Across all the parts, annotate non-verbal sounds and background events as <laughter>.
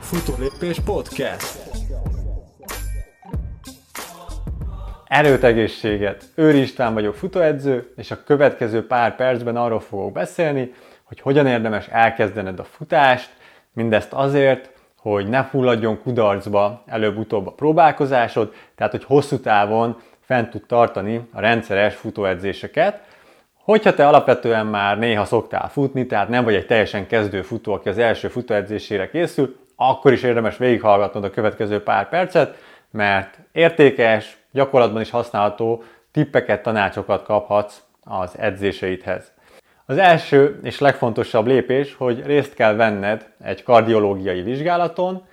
Futólépés Podcast. Erőt, egészséget! Őri István vagyok, futóedző, és a következő pár percben arról fogok beszélni, hogy hogyan érdemes elkezdened a futást, mindezt azért, hogy ne fulladjon kudarcba előbb-utóbb a próbálkozásod, tehát hogy hosszú távon fent tud tartani a rendszeres futóedzéseket. Hogyha te alapvetően már néha szoktál futni, tehát nem vagy egy teljesen kezdő futó, aki az első futóedzésére készül, akkor is érdemes végighallgatnod a következő pár percet, mert értékes, gyakorlatban is használható tippeket, tanácsokat kaphatsz az edzéseidhez. Az első és legfontosabb lépés, hogy részt kell venned egy kardiológiai vizsgálaton,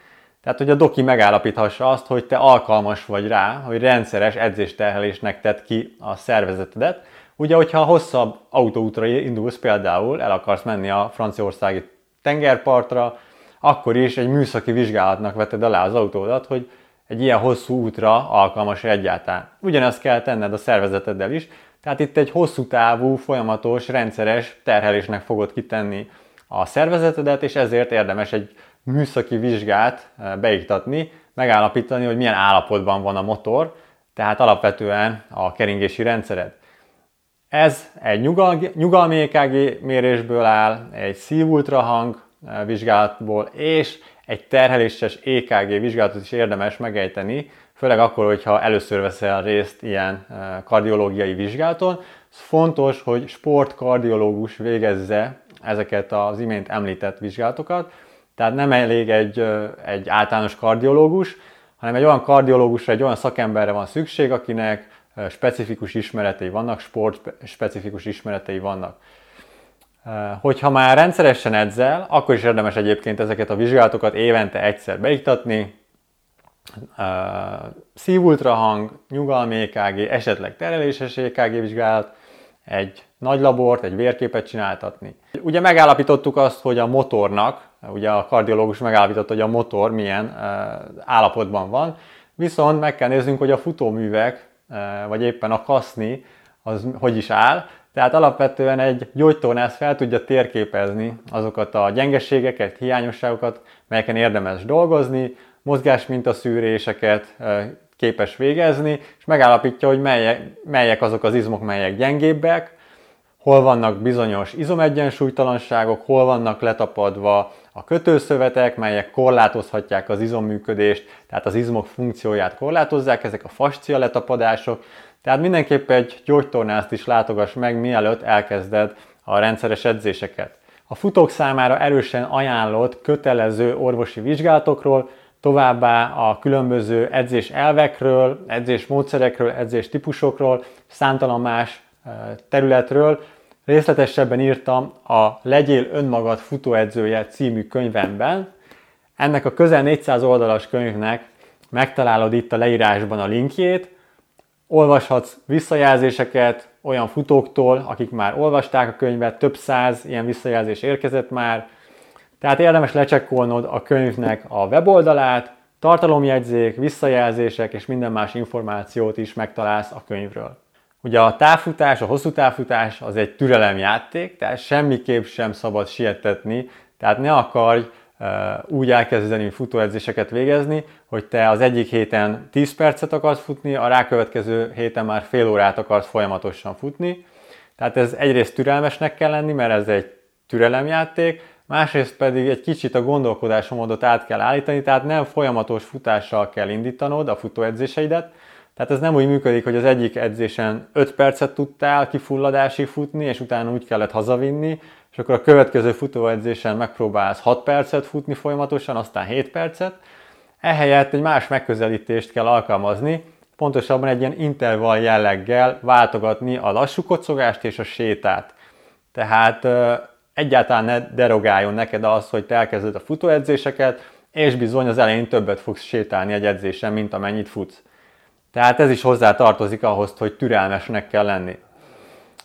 tehát hogy a doki megállapíthassa azt, hogy te alkalmas vagy rá, hogy rendszeres edzésterhelésnek tett ki a szervezetedet. Ugye, hogyha hosszabb autóútra indulsz, például el akarsz menni a franciaországi tengerpartra, akkor is egy műszaki vizsgálatnak veted alá az autódat, hogy egy ilyen hosszú útra alkalmas egyáltalán. Ugyanezt kell tenned a szervezeteddel is, tehát itt egy hosszú távú, folyamatos, rendszeres terhelésnek fogod kitenni a szervezetedet, és ezért érdemes egy műszaki vizsgát eh, beiktatni, megállapítani, hogy milyen állapotban van a motor, tehát alapvetően a keringési rendszered. Ez egy nyugalmi EKG mérésből áll, egy szívultrahang eh, vizsgálatból, és egy terheléses EKG vizsgálatot is érdemes megejteni, főleg akkor, hogyha először veszel részt ilyen kardiológiai vizsgálaton. Ez fontos, hogy sportkardiológus végezze ezeket az imént említett vizsgálatokat, tehát nem elég egy, egy általános kardiológus, hanem egy olyan kardiológusra, egy olyan szakemberre van szükség, akinek specifikus ismeretei vannak, sport specifikus ismeretei vannak. Hogyha már rendszeresen edzel, akkor is érdemes egyébként ezeket a vizsgálatokat évente egyszer beiktatni, szívultrahang, nyugalmi EKG, esetleg tereléses EKG vizsgálat, egy nagy labort, egy vérképet csináltatni. Ugye megállapítottuk azt, hogy a motornak, ugye a kardiológus megállapította, hogy a motor milyen állapotban van, viszont meg kell néznünk, hogy a futóművek, vagy éppen a kaszni, az hogy is áll, tehát alapvetően egy gyógytornász fel tudja térképezni azokat a gyengeségeket, hiányosságokat, melyeken érdemes dolgozni, mozgásmintaszűréseket képes végezni, és megállapítja, hogy melyek, melyek azok az izmok, melyek gyengébbek, hol vannak bizonyos izomegyensúlytalanságok, hol vannak letapadva a kötőszövetek, melyek korlátozhatják az izomműködést, tehát az izmok funkcióját korlátozzák, ezek a fascia letapadások, tehát mindenképp egy gyógytornást is látogass meg, mielőtt elkezded a rendszeres edzéseket. A futók számára erősen ajánlott kötelező orvosi vizsgálatokról, továbbá a különböző edzés elvekről, edzés módszerekről, edzés típusokról, számtalan más területről részletesebben írtam a Legyél önmagad futóedzője című könyvemben. Ennek a közel 400 oldalas könyvnek megtalálod itt a leírásban a linkjét, olvashatsz visszajelzéseket olyan futóktól, akik már olvasták a könyvet, több száz ilyen visszajelzés érkezett már, tehát érdemes lecsekkolnod a könyvnek a weboldalát, tartalomjegyzék, visszajelzések és minden más információt is megtalálsz a könyvről. Ugye a távfutás, a hosszú távfutás az egy türelemjáték, tehát semmiképp sem szabad sietetni, tehát ne akarj úgy elkezdeni futóedzéseket végezni, hogy te az egyik héten 10 percet akarsz futni, a rákövetkező héten már fél órát akarsz folyamatosan futni. Tehát ez egyrészt türelmesnek kell lenni, mert ez egy türelemjáték, másrészt pedig egy kicsit a gondolkodásomódot át kell állítani, tehát nem folyamatos futással kell indítanod a futóedzéseidet, tehát ez nem úgy működik, hogy az egyik edzésen 5 percet tudtál kifulladásig futni, és utána úgy kellett hazavinni, és akkor a következő futóedzésen megpróbálsz 6 percet futni folyamatosan, aztán 7 percet. Ehelyett egy más megközelítést kell alkalmazni, pontosabban egy ilyen intervall jelleggel váltogatni a lassú kocogást és a sétát. Tehát egyáltalán ne derogáljon neked az, hogy te elkezded a futóedzéseket, és bizony az elején többet fogsz sétálni egy edzésen, mint amennyit futsz. Tehát ez is hozzá tartozik ahhoz, hogy türelmesnek kell lenni.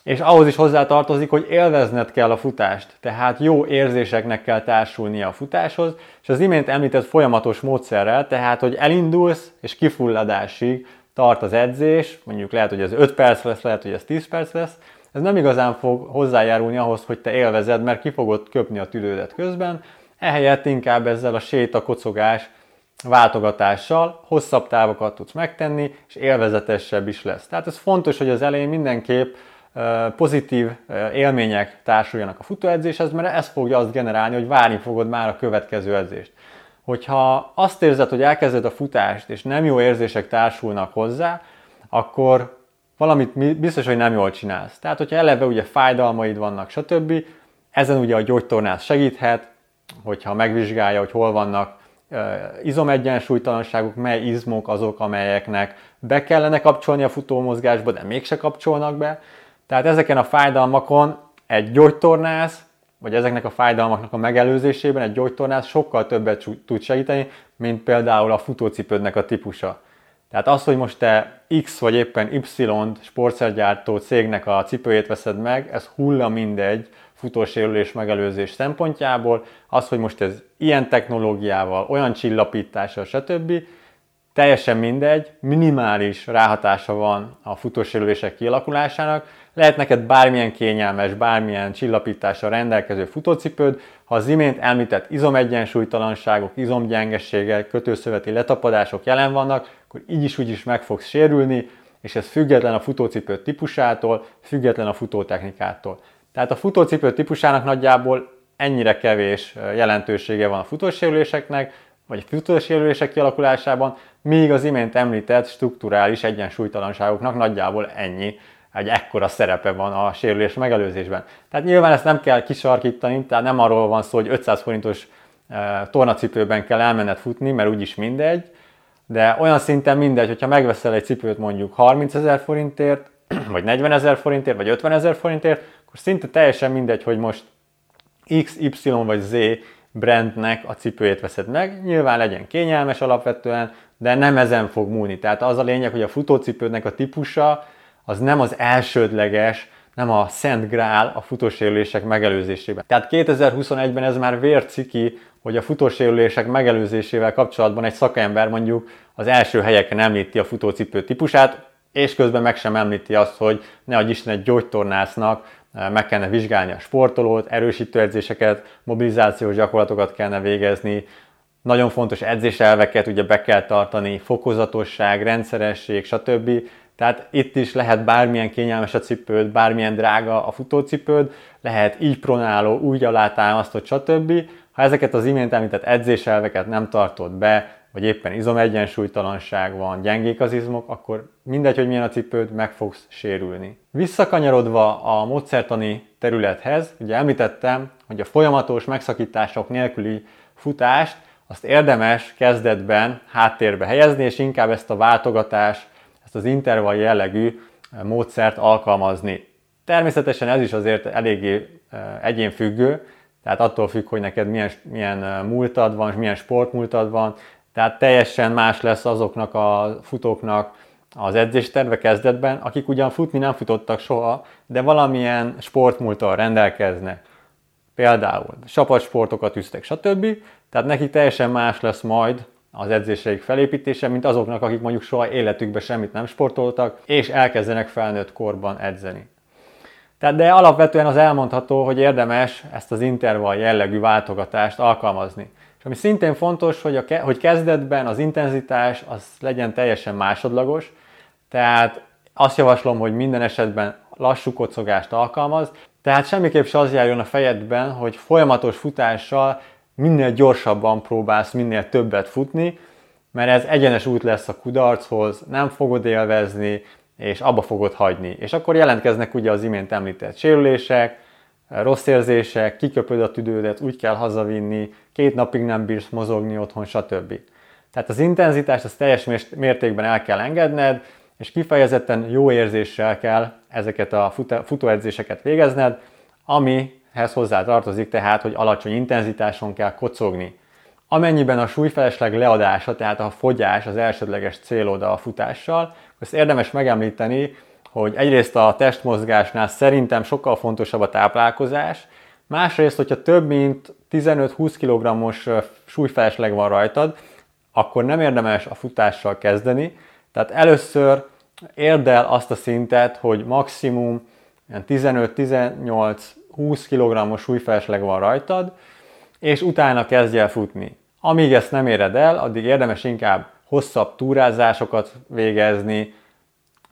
És ahhoz is hozzá tartozik, hogy élvezned kell a futást, tehát jó érzéseknek kell társulnia a futáshoz, és az imént említett folyamatos módszerrel, tehát hogy elindulsz és kifulladásig tart az edzés, mondjuk lehet, hogy ez 5 perc lesz, lehet, hogy ez 10 perc lesz, ez nem igazán fog hozzájárulni ahhoz, hogy te élvezed, mert ki fogod köpni a tüdődet közben, Ehelyett inkább ezzel a sétakocogás váltogatással hosszabb távokat tudsz megtenni, és élvezetesebb is lesz. Tehát ez fontos, hogy az elején mindenképp pozitív élmények társuljanak a futóedzéshez, mert ez fogja azt generálni, hogy várni fogod már a következő edzést. Hogyha azt érzed, hogy elkezded a futást, és nem jó érzések társulnak hozzá, akkor valamit biztos, hogy nem jól csinálsz. Tehát, hogyha eleve ugye fájdalmaid vannak, stb., ezen ugye a gyógytornász segíthet, hogyha megvizsgálja, hogy hol vannak izomegyensúlytalanságok, mely izmok azok, amelyeknek be kellene kapcsolni a futómozgásba, de mégse kapcsolnak be. Tehát ezeken a fájdalmakon egy gyógytornász, vagy ezeknek a fájdalmaknak a megelőzésében egy gyógytornász sokkal többet tud segíteni, mint például a futócipődnek a típusa. Tehát az, hogy most te X vagy éppen Y sportszergyártó cégnek a cipőjét veszed meg, ez hulla mindegy futósérülés megelőzés szempontjából. Az, hogy most ez ilyen technológiával, olyan csillapítással, stb. Teljesen mindegy, minimális ráhatása van a futósérülések kialakulásának, lehet neked bármilyen kényelmes, bármilyen csillapítással rendelkező futócipőd, ha az imént említett izomegyensúlytalanságok, izomgyengességek, kötőszöveti letapadások jelen vannak, akkor így is úgy is meg fogsz sérülni, és ez független a futócipő típusától, független a futótechnikától. Tehát a futócipő típusának nagyjából ennyire kevés jelentősége van a futósérüléseknek, vagy a futósérülések kialakulásában, míg az imént említett strukturális egyensúlytalanságoknak nagyjából ennyi egy ekkora szerepe van a sérülés megelőzésben. Tehát nyilván ezt nem kell kisarkítani, tehát nem arról van szó, hogy 500 forintos tornacipőben kell elmenned futni, mert úgyis mindegy, de olyan szinten mindegy, hogyha megveszel egy cipőt mondjuk 30 <clears throat> ezer forintért, vagy 40 ezer forintért, vagy 50 ezer forintért, akkor szinte teljesen mindegy, hogy most X, Y vagy Z brandnek a cipőjét veszed meg. Nyilván legyen kényelmes alapvetően, de nem ezen fog múlni. Tehát az a lényeg, hogy a futócipődnek a típusa, az nem az elsődleges, nem a szent grál a futósérülések megelőzésében. Tehát 2021-ben ez már vérciki, hogy a futósérülések megelőzésével kapcsolatban egy szakember mondjuk az első helyeken említi a futócipő típusát, és közben meg sem említi azt, hogy ne adj Isten egy gyógytornásznak meg kellene vizsgálni a sportolót, erősítő edzéseket, mobilizációs gyakorlatokat kellene végezni, nagyon fontos edzéselveket ugye be kell tartani, fokozatosság, rendszeresség, stb. Tehát itt is lehet bármilyen kényelmes a cipőd, bármilyen drága a futócipőd, lehet így pronáló, úgy alátámasztott, stb. Ha ezeket az imént említett edzéselveket nem tartod be, vagy éppen izomegyensúlytalanság van, gyengék az izmok, akkor mindegy, hogy milyen a cipőd, meg fogsz sérülni. Visszakanyarodva a módszertani területhez, ugye említettem, hogy a folyamatos megszakítások nélküli futást azt érdemes kezdetben háttérbe helyezni, és inkább ezt a váltogatás, ezt az intervall jellegű eh, módszert alkalmazni. Természetesen ez is azért eléggé eh, egyénfüggő, tehát attól függ, hogy neked milyen, milyen eh, múltad van, milyen sportmúltad van, tehát teljesen más lesz azoknak a futóknak az edzésterve kezdetben, akik ugyan futni nem futottak soha, de valamilyen sportmúltal rendelkeznek. Például csapatsportokat üztek, stb. Tehát nekik teljesen más lesz majd az edzéseik felépítése, mint azoknak, akik mondjuk soha életükben semmit nem sportoltak, és elkezdenek felnőtt korban edzeni. Tehát de alapvetően az elmondható, hogy érdemes ezt az intervall jellegű váltogatást alkalmazni. És ami szintén fontos, hogy, a, hogy kezdetben az intenzitás az legyen teljesen másodlagos, tehát azt javaslom, hogy minden esetben lassú kocogást alkalmaz, tehát semmiképp se az járjon a fejedben, hogy folyamatos futással minél gyorsabban próbálsz minél többet futni, mert ez egyenes út lesz a kudarchoz, nem fogod élvezni, és abba fogod hagyni. És akkor jelentkeznek ugye az imént említett sérülések, rossz érzések, kiköpöd a tüdődet, úgy kell hazavinni, két napig nem bírsz mozogni otthon, stb. Tehát az intenzitást az teljes mértékben el kell engedned, és kifejezetten jó érzéssel kell ezeket a futóedzéseket végezned, amihez hozzá tartozik tehát, hogy alacsony intenzitáson kell kocogni. Amennyiben a súlyfelesleg leadása, tehát a fogyás az elsődleges célod a futással, azt érdemes megemlíteni, hogy egyrészt a testmozgásnál szerintem sokkal fontosabb a táplálkozás, másrészt, hogyha több mint 15-20 kg-os súlyfelesleg van rajtad, akkor nem érdemes a futással kezdeni, tehát először érd el azt a szintet, hogy maximum 15-18-20 kg-os súlyfelesleg van rajtad, és utána kezdj el futni. Amíg ezt nem éred el, addig érdemes inkább hosszabb túrázásokat végezni,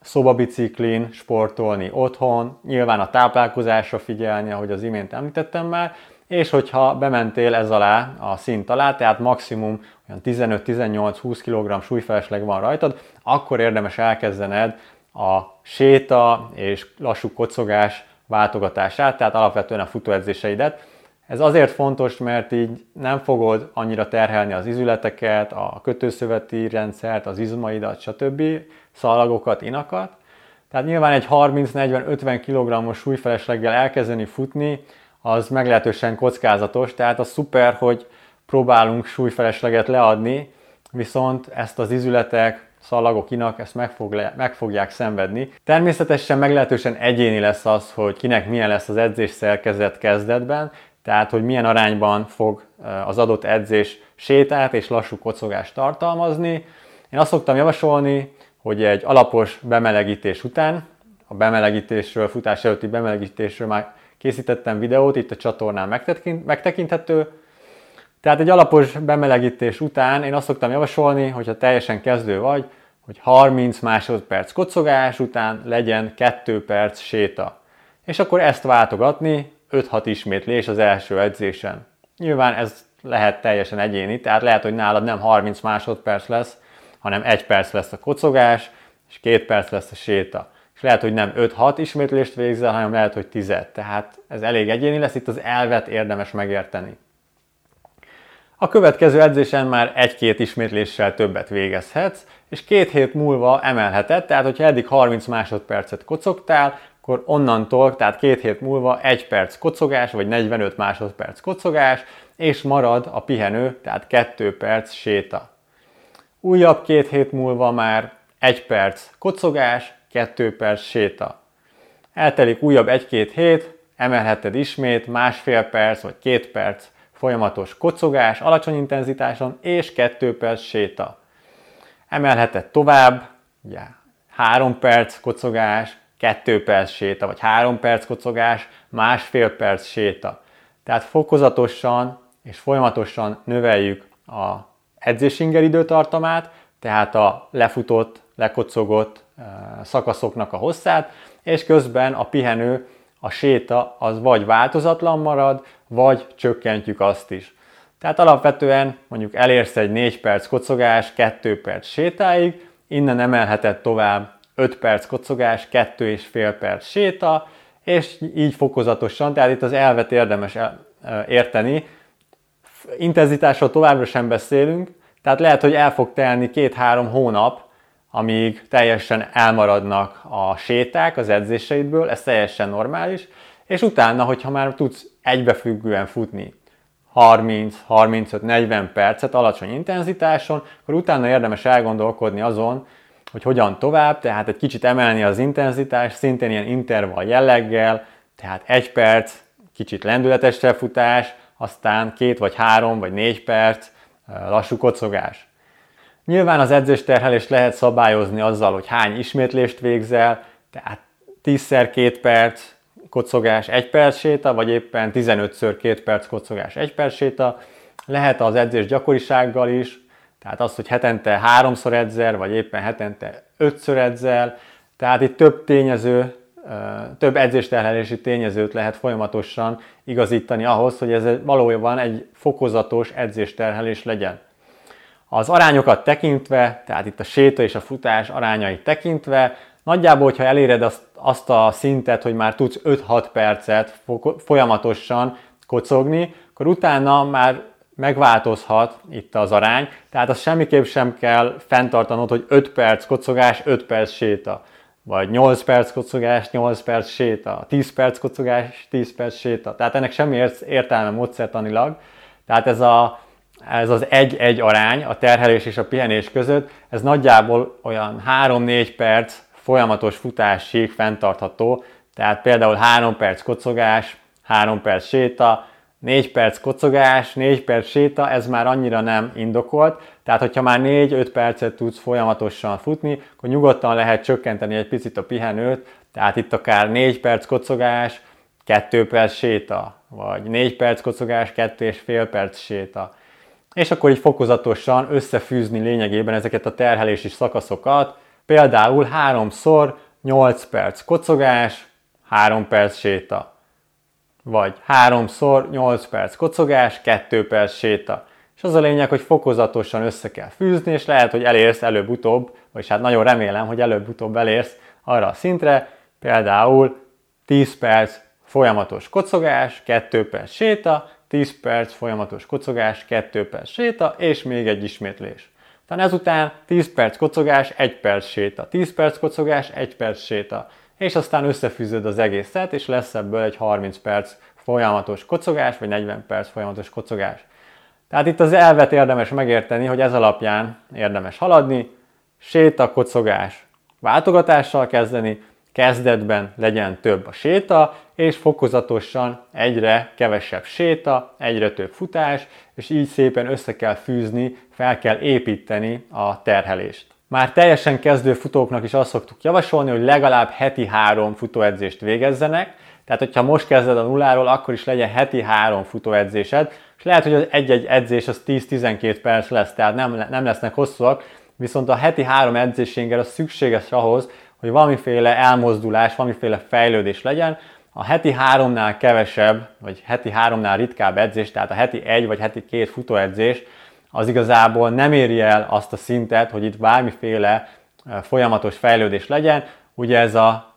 szobabiciklin sportolni otthon, nyilván a táplálkozásra figyelni, ahogy az imént említettem már, és hogyha bementél ez alá a szint alá, tehát maximum olyan 15-18-20 kg súlyfelesleg van rajtad, akkor érdemes elkezdened a séta és lassú kocogás váltogatását, tehát alapvetően a futóedzéseidet. Ez azért fontos, mert így nem fogod annyira terhelni az izületeket, a kötőszöveti rendszert, az izmaidat, stb., szalagokat, inakat. Tehát nyilván egy 30-40-50 kg-os súlyfelesleggel elkezdeni futni, az meglehetősen kockázatos, tehát az szuper, hogy próbálunk súlyfelesleget leadni, viszont ezt az izületek, szalagok, inak ezt meg, fog le, meg fogják szenvedni. Természetesen meglehetősen egyéni lesz az, hogy kinek milyen lesz az edzés szerkezet kezdetben, tehát hogy milyen arányban fog az adott edzés sétát és lassú kocogást tartalmazni. Én azt szoktam javasolni, hogy egy alapos bemelegítés után, a bemelegítésről, futás előtti bemelegítésről már készítettem videót, itt a csatornán megtekinthető. Tehát egy alapos bemelegítés után én azt szoktam javasolni, hogyha teljesen kezdő vagy, hogy 30 másodperc kocogás után legyen 2 perc séta. És akkor ezt váltogatni 5-6 ismétlés az első edzésen. Nyilván ez lehet teljesen egyéni, tehát lehet, hogy nálad nem 30 másodperc lesz, hanem 1 perc lesz a kocogás, és 2 perc lesz a séta és lehet, hogy nem 5-6 ismétlést végzel, hanem lehet, hogy 10 Tehát ez elég egyéni lesz, itt az elvet érdemes megérteni. A következő edzésen már egy-két ismétléssel többet végezhetsz, és két hét múlva emelheted, tehát hogyha eddig 30 másodpercet kocogtál, akkor onnantól, tehát két hét múlva egy perc kocogás, vagy 45 másodperc kocogás, és marad a pihenő, tehát 2 perc séta. Újabb két hét múlva már egy perc kocogás, 2 perc séta. Eltelik újabb 1-2 hét, emelheted ismét másfél perc vagy 2 perc folyamatos kocogás alacsony intenzitáson és 2 perc séta. Emelheted tovább, ugye 3 perc kocogás, 2 perc séta, vagy 3 perc kocogás, másfél perc séta. Tehát fokozatosan és folyamatosan növeljük a edzésinger időtartamát, tehát a lefutott, lekocogott szakaszoknak a hosszát, és közben a pihenő, a séta az vagy változatlan marad, vagy csökkentjük azt is. Tehát alapvetően mondjuk elérsz egy 4 perc kocogás, 2 perc sétáig, innen emelheted tovább 5 perc kocogás, 2,5 perc séta, és így fokozatosan, tehát itt az elvet érdemes érteni. Intenzitásról továbbra sem beszélünk, tehát lehet, hogy el fog telni 2-3 hónap, amíg teljesen elmaradnak a séták az edzéseidből, ez teljesen normális, és utána, hogyha már tudsz egybefüggően futni 30, 35, 40 percet alacsony intenzitáson, akkor utána érdemes elgondolkodni azon, hogy hogyan tovább, tehát egy kicsit emelni az intenzitást, szintén ilyen intervall jelleggel, tehát egy perc, kicsit lendületesebb futás, aztán két vagy három vagy négy perc lassú kocogás. Nyilván az edzésterhelést lehet szabályozni azzal, hogy hány ismétlést végzel, tehát 10-szer 2 perc kocogás 1 perc séta, vagy éppen 15-ször 2 perc kocogás 1 perc séta. Lehet az edzés gyakorisággal is, tehát az, hogy hetente háromszor edzel, vagy éppen hetente ötször edzel, tehát itt több tényező, több edzésterhelési tényezőt lehet folyamatosan igazítani ahhoz, hogy ez valójában egy fokozatos edzésterhelés legyen. Az arányokat tekintve, tehát itt a séta és a futás arányait tekintve, nagyjából, hogyha eléred azt, azt a szintet, hogy már tudsz 5-6 percet folyamatosan kocogni, akkor utána már megváltozhat itt az arány, tehát azt semmiképp sem kell fenntartanod, hogy 5 perc kocogás, 5 perc séta, vagy 8 perc kocogás, 8 perc séta, 10 perc kocogás, 10 perc séta. Tehát ennek semmi értelme módszertanilag. Tehát ez a ez az egy-egy arány a terhelés és a pihenés között, ez nagyjából olyan 3-4 perc folyamatos futásig fenntartható, tehát például 3 perc kocogás, 3 perc séta, 4 perc kocogás, 4 perc séta, ez már annyira nem indokolt, tehát hogyha már 4-5 percet tudsz folyamatosan futni, akkor nyugodtan lehet csökkenteni egy picit a pihenőt, tehát itt akár 4 perc kocogás, 2 perc séta, vagy 4 perc kocogás, 2,5 perc séta. És akkor így fokozatosan összefűzni lényegében ezeket a terhelési szakaszokat, például 3-szor 8 perc kocogás, 3 perc séta. Vagy 3-szor 8 perc kocogás, 2 perc séta. És az a lényeg, hogy fokozatosan össze kell fűzni, és lehet, hogy elérsz előbb-utóbb, vagy hát nagyon remélem, hogy előbb-utóbb elérsz arra a szintre, például 10 perc folyamatos kocogás, 2 perc séta, 10 perc folyamatos kocogás, 2 perc séta, és még egy ismétlés. Utána ezután 10 perc kocogás, 1 perc séta, 10 perc kocogás, 1 perc séta, és aztán összefűzöd az egészet, és lesz ebből egy 30 perc folyamatos kocogás, vagy 40 perc folyamatos kocogás. Tehát itt az elvet érdemes megérteni, hogy ez alapján érdemes haladni, séta, kocogás, váltogatással kezdeni, kezdetben legyen több a séta, és fokozatosan egyre kevesebb séta, egyre több futás, és így szépen össze kell fűzni, fel kell építeni a terhelést. Már teljesen kezdő futóknak is azt szoktuk javasolni, hogy legalább heti három futóedzést végezzenek, tehát hogyha most kezded a nulláról, akkor is legyen heti három futóedzésed, és lehet, hogy az egy-egy edzés az 10-12 perc lesz, tehát nem, nem lesznek hosszúak, viszont a heti három edzésénkkel az szükséges ahhoz, hogy valamiféle elmozdulás, valamiféle fejlődés legyen. A heti háromnál kevesebb, vagy heti háromnál ritkább edzés, tehát a heti egy vagy heti két futóedzés, az igazából nem éri el azt a szintet, hogy itt bármiféle folyamatos fejlődés legyen. Ugye ez a,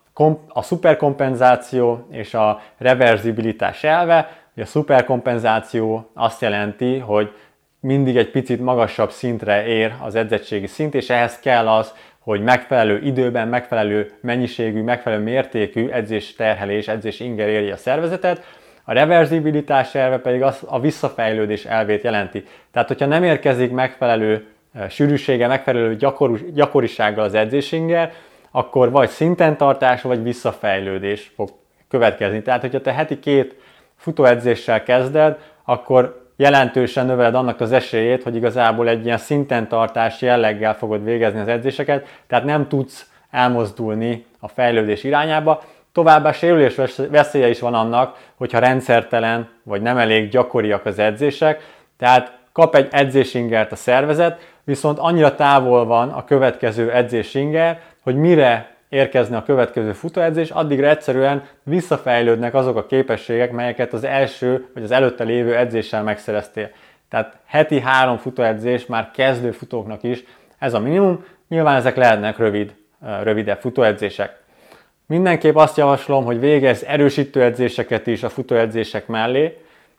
a szuperkompenzáció és a reverzibilitás elve, a szuperkompenzáció azt jelenti, hogy mindig egy picit magasabb szintre ér az edzettségi szint, és ehhez kell az, hogy megfelelő időben, megfelelő mennyiségű, megfelelő mértékű edzés terhelés, edzés inger érje a szervezetet, a reverzibilitás elve pedig az a visszafejlődés elvét jelenti. Tehát, hogyha nem érkezik megfelelő sűrűsége, megfelelő gyakor, gyakorisággal az edzésinger, akkor vagy szinten tartás, vagy visszafejlődés fog következni. Tehát, hogyha te heti két futóedzéssel kezded, akkor jelentősen növeled annak az esélyét, hogy igazából egy ilyen szinten tartás jelleggel fogod végezni az edzéseket, tehát nem tudsz elmozdulni a fejlődés irányába. Továbbá sérülés veszélye is van annak, hogyha rendszertelen vagy nem elég gyakoriak az edzések, tehát kap egy edzésingert a szervezet, viszont annyira távol van a következő edzésinger, hogy mire érkezni a következő futóedzés, addigra egyszerűen visszafejlődnek azok a képességek, melyeket az első vagy az előtte lévő edzéssel megszereztél. Tehát heti három futóedzés már kezdő futóknak is ez a minimum. Nyilván ezek lehetnek rövid, rövidebb futóedzések. Mindenképp azt javaslom, hogy végezz erősítő edzéseket is a futóedzések mellé,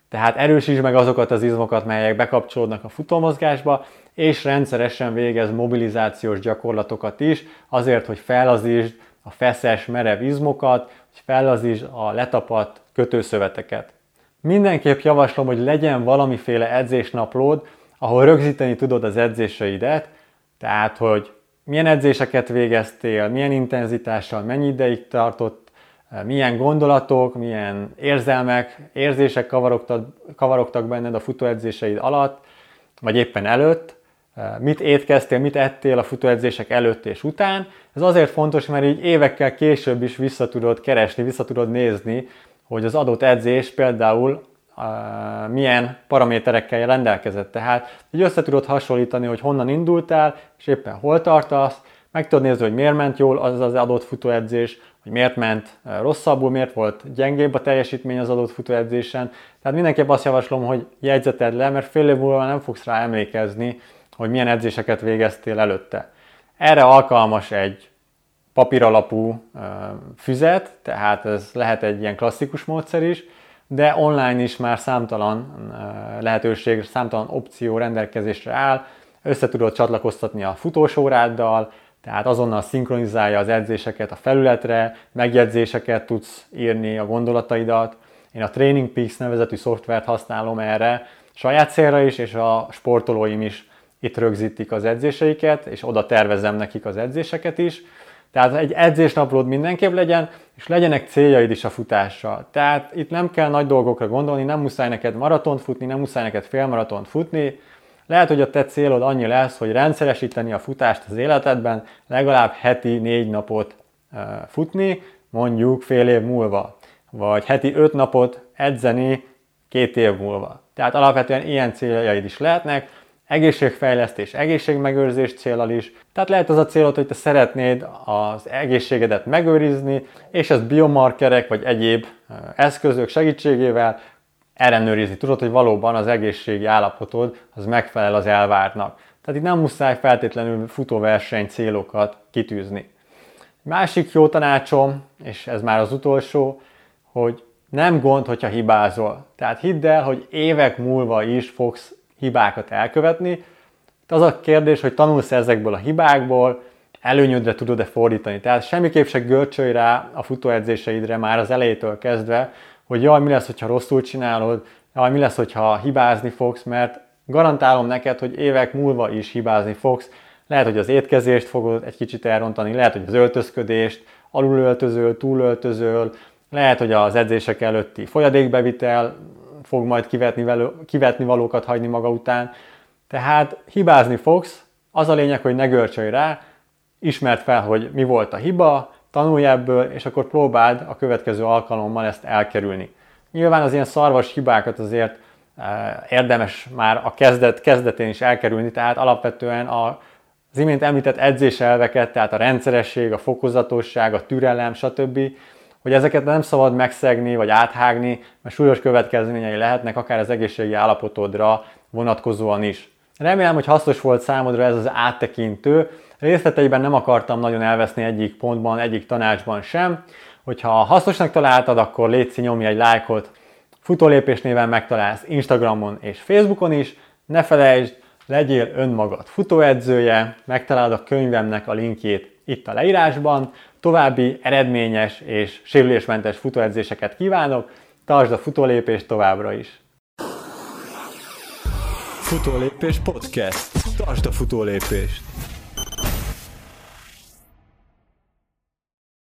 tehát erősítsd meg azokat az izmokat, melyek bekapcsolódnak a futómozgásba, és rendszeresen végez mobilizációs gyakorlatokat is, azért, hogy fellazítsd a feszes, merev izmokat, hogy fellazítsd a letapadt kötőszöveteket. Mindenképp javaslom, hogy legyen valamiféle edzésnaplód, ahol rögzíteni tudod az edzéseidet, tehát, hogy milyen edzéseket végeztél, milyen intenzitással, mennyi ideig tartott, milyen gondolatok, milyen érzelmek, érzések kavarogtak, kavarogtak benned a futóedzéseid alatt, vagy éppen előtt, mit étkeztél, mit ettél a futóedzések előtt és után. Ez azért fontos, mert így évekkel később is vissza tudod keresni, vissza tudod nézni, hogy az adott edzés például milyen paraméterekkel rendelkezett. Tehát így össze tudod hasonlítani, hogy honnan indultál, és éppen hol tartasz, meg tudod nézni, hogy miért ment jól az az adott futóedzés, hogy miért ment rosszabbul, miért volt gyengébb a teljesítmény az adott futóedzésen. Tehát mindenképp azt javaslom, hogy jegyzeted le, mert fél év múlva nem fogsz rá emlékezni, hogy milyen edzéseket végeztél előtte. Erre alkalmas egy papíralapú füzet, tehát ez lehet egy ilyen klasszikus módszer is, de online is már számtalan lehetőség, számtalan opció rendelkezésre áll, össze tudod csatlakoztatni a futósóráddal, tehát azonnal szinkronizálja az edzéseket a felületre, megjegyzéseket tudsz írni, a gondolataidat. Én a Training Peaks nevezetű szoftvert használom erre, saját célra is, és a sportolóim is itt rögzítik az edzéseiket, és oda tervezem nekik az edzéseket is. Tehát egy edzésnaplód mindenképp legyen, és legyenek céljaid is a futással. Tehát itt nem kell nagy dolgokra gondolni, nem muszáj neked maratont futni, nem muszáj neked félmaratont futni. Lehet, hogy a te célod annyi lesz, hogy rendszeresíteni a futást az életedben, legalább heti négy napot futni, mondjuk fél év múlva. Vagy heti öt napot edzeni két év múlva. Tehát alapvetően ilyen céljaid is lehetnek, egészségfejlesztés, egészségmegőrzés célral is. Tehát lehet az a célod, hogy te szeretnéd az egészségedet megőrizni, és ezt biomarkerek vagy egyéb eszközök segítségével ellenőrizni tudod, hogy valóban az egészségi állapotod az megfelel az elvártnak. Tehát itt nem muszáj feltétlenül futóverseny célokat kitűzni. Másik jó tanácsom, és ez már az utolsó, hogy nem gond, hogyha hibázol. Tehát hidd el, hogy évek múlva is fogsz hibákat elkövetni. Az a kérdés, hogy tanulsz ezekből a hibákból, előnyödre tudod-e fordítani. Tehát semmiképp se görcsölj rá a futóedzéseidre már az elejétől kezdve, hogy jaj, mi lesz, hogyha rosszul csinálod, jaj, mi lesz, hogyha hibázni fogsz, mert garantálom neked, hogy évek múlva is hibázni fogsz. Lehet, hogy az étkezést fogod egy kicsit elrontani, lehet, hogy az öltözködést, alulöltözöl, túlöltözöl, lehet, hogy az edzések előtti folyadékbevitel fog majd kivetni, velő, kivetni valókat hagyni maga után. Tehát hibázni fogsz, az a lényeg, hogy ne görcsölj rá, ismert fel, hogy mi volt a hiba, tanulj ebből, és akkor próbáld a következő alkalommal ezt elkerülni. Nyilván az ilyen szarvas hibákat azért eh, érdemes már a kezdet, kezdetén is elkerülni, tehát alapvetően a, az imént említett edzéselveket, tehát a rendszeresség, a fokozatosság, a türelem, stb., hogy ezeket nem szabad megszegni vagy áthágni, mert súlyos következményei lehetnek akár az egészségi állapotodra vonatkozóan is. Remélem, hogy hasznos volt számodra ez az áttekintő. Részleteiben nem akartam nagyon elveszni egyik pontban, egyik tanácsban sem. Hogyha hasznosnak találtad, akkor légy nyomj egy lájkot. Futólépés néven megtalálsz Instagramon és Facebookon is. Ne felejtsd, legyél önmagad futóedzője, megtalálod a könyvemnek a linkjét itt a leírásban. További eredményes és sérülésmentes futóedzéseket kívánok, tartsd a futólépést továbbra is! Futólépés podcast. Tartsd a futólépést!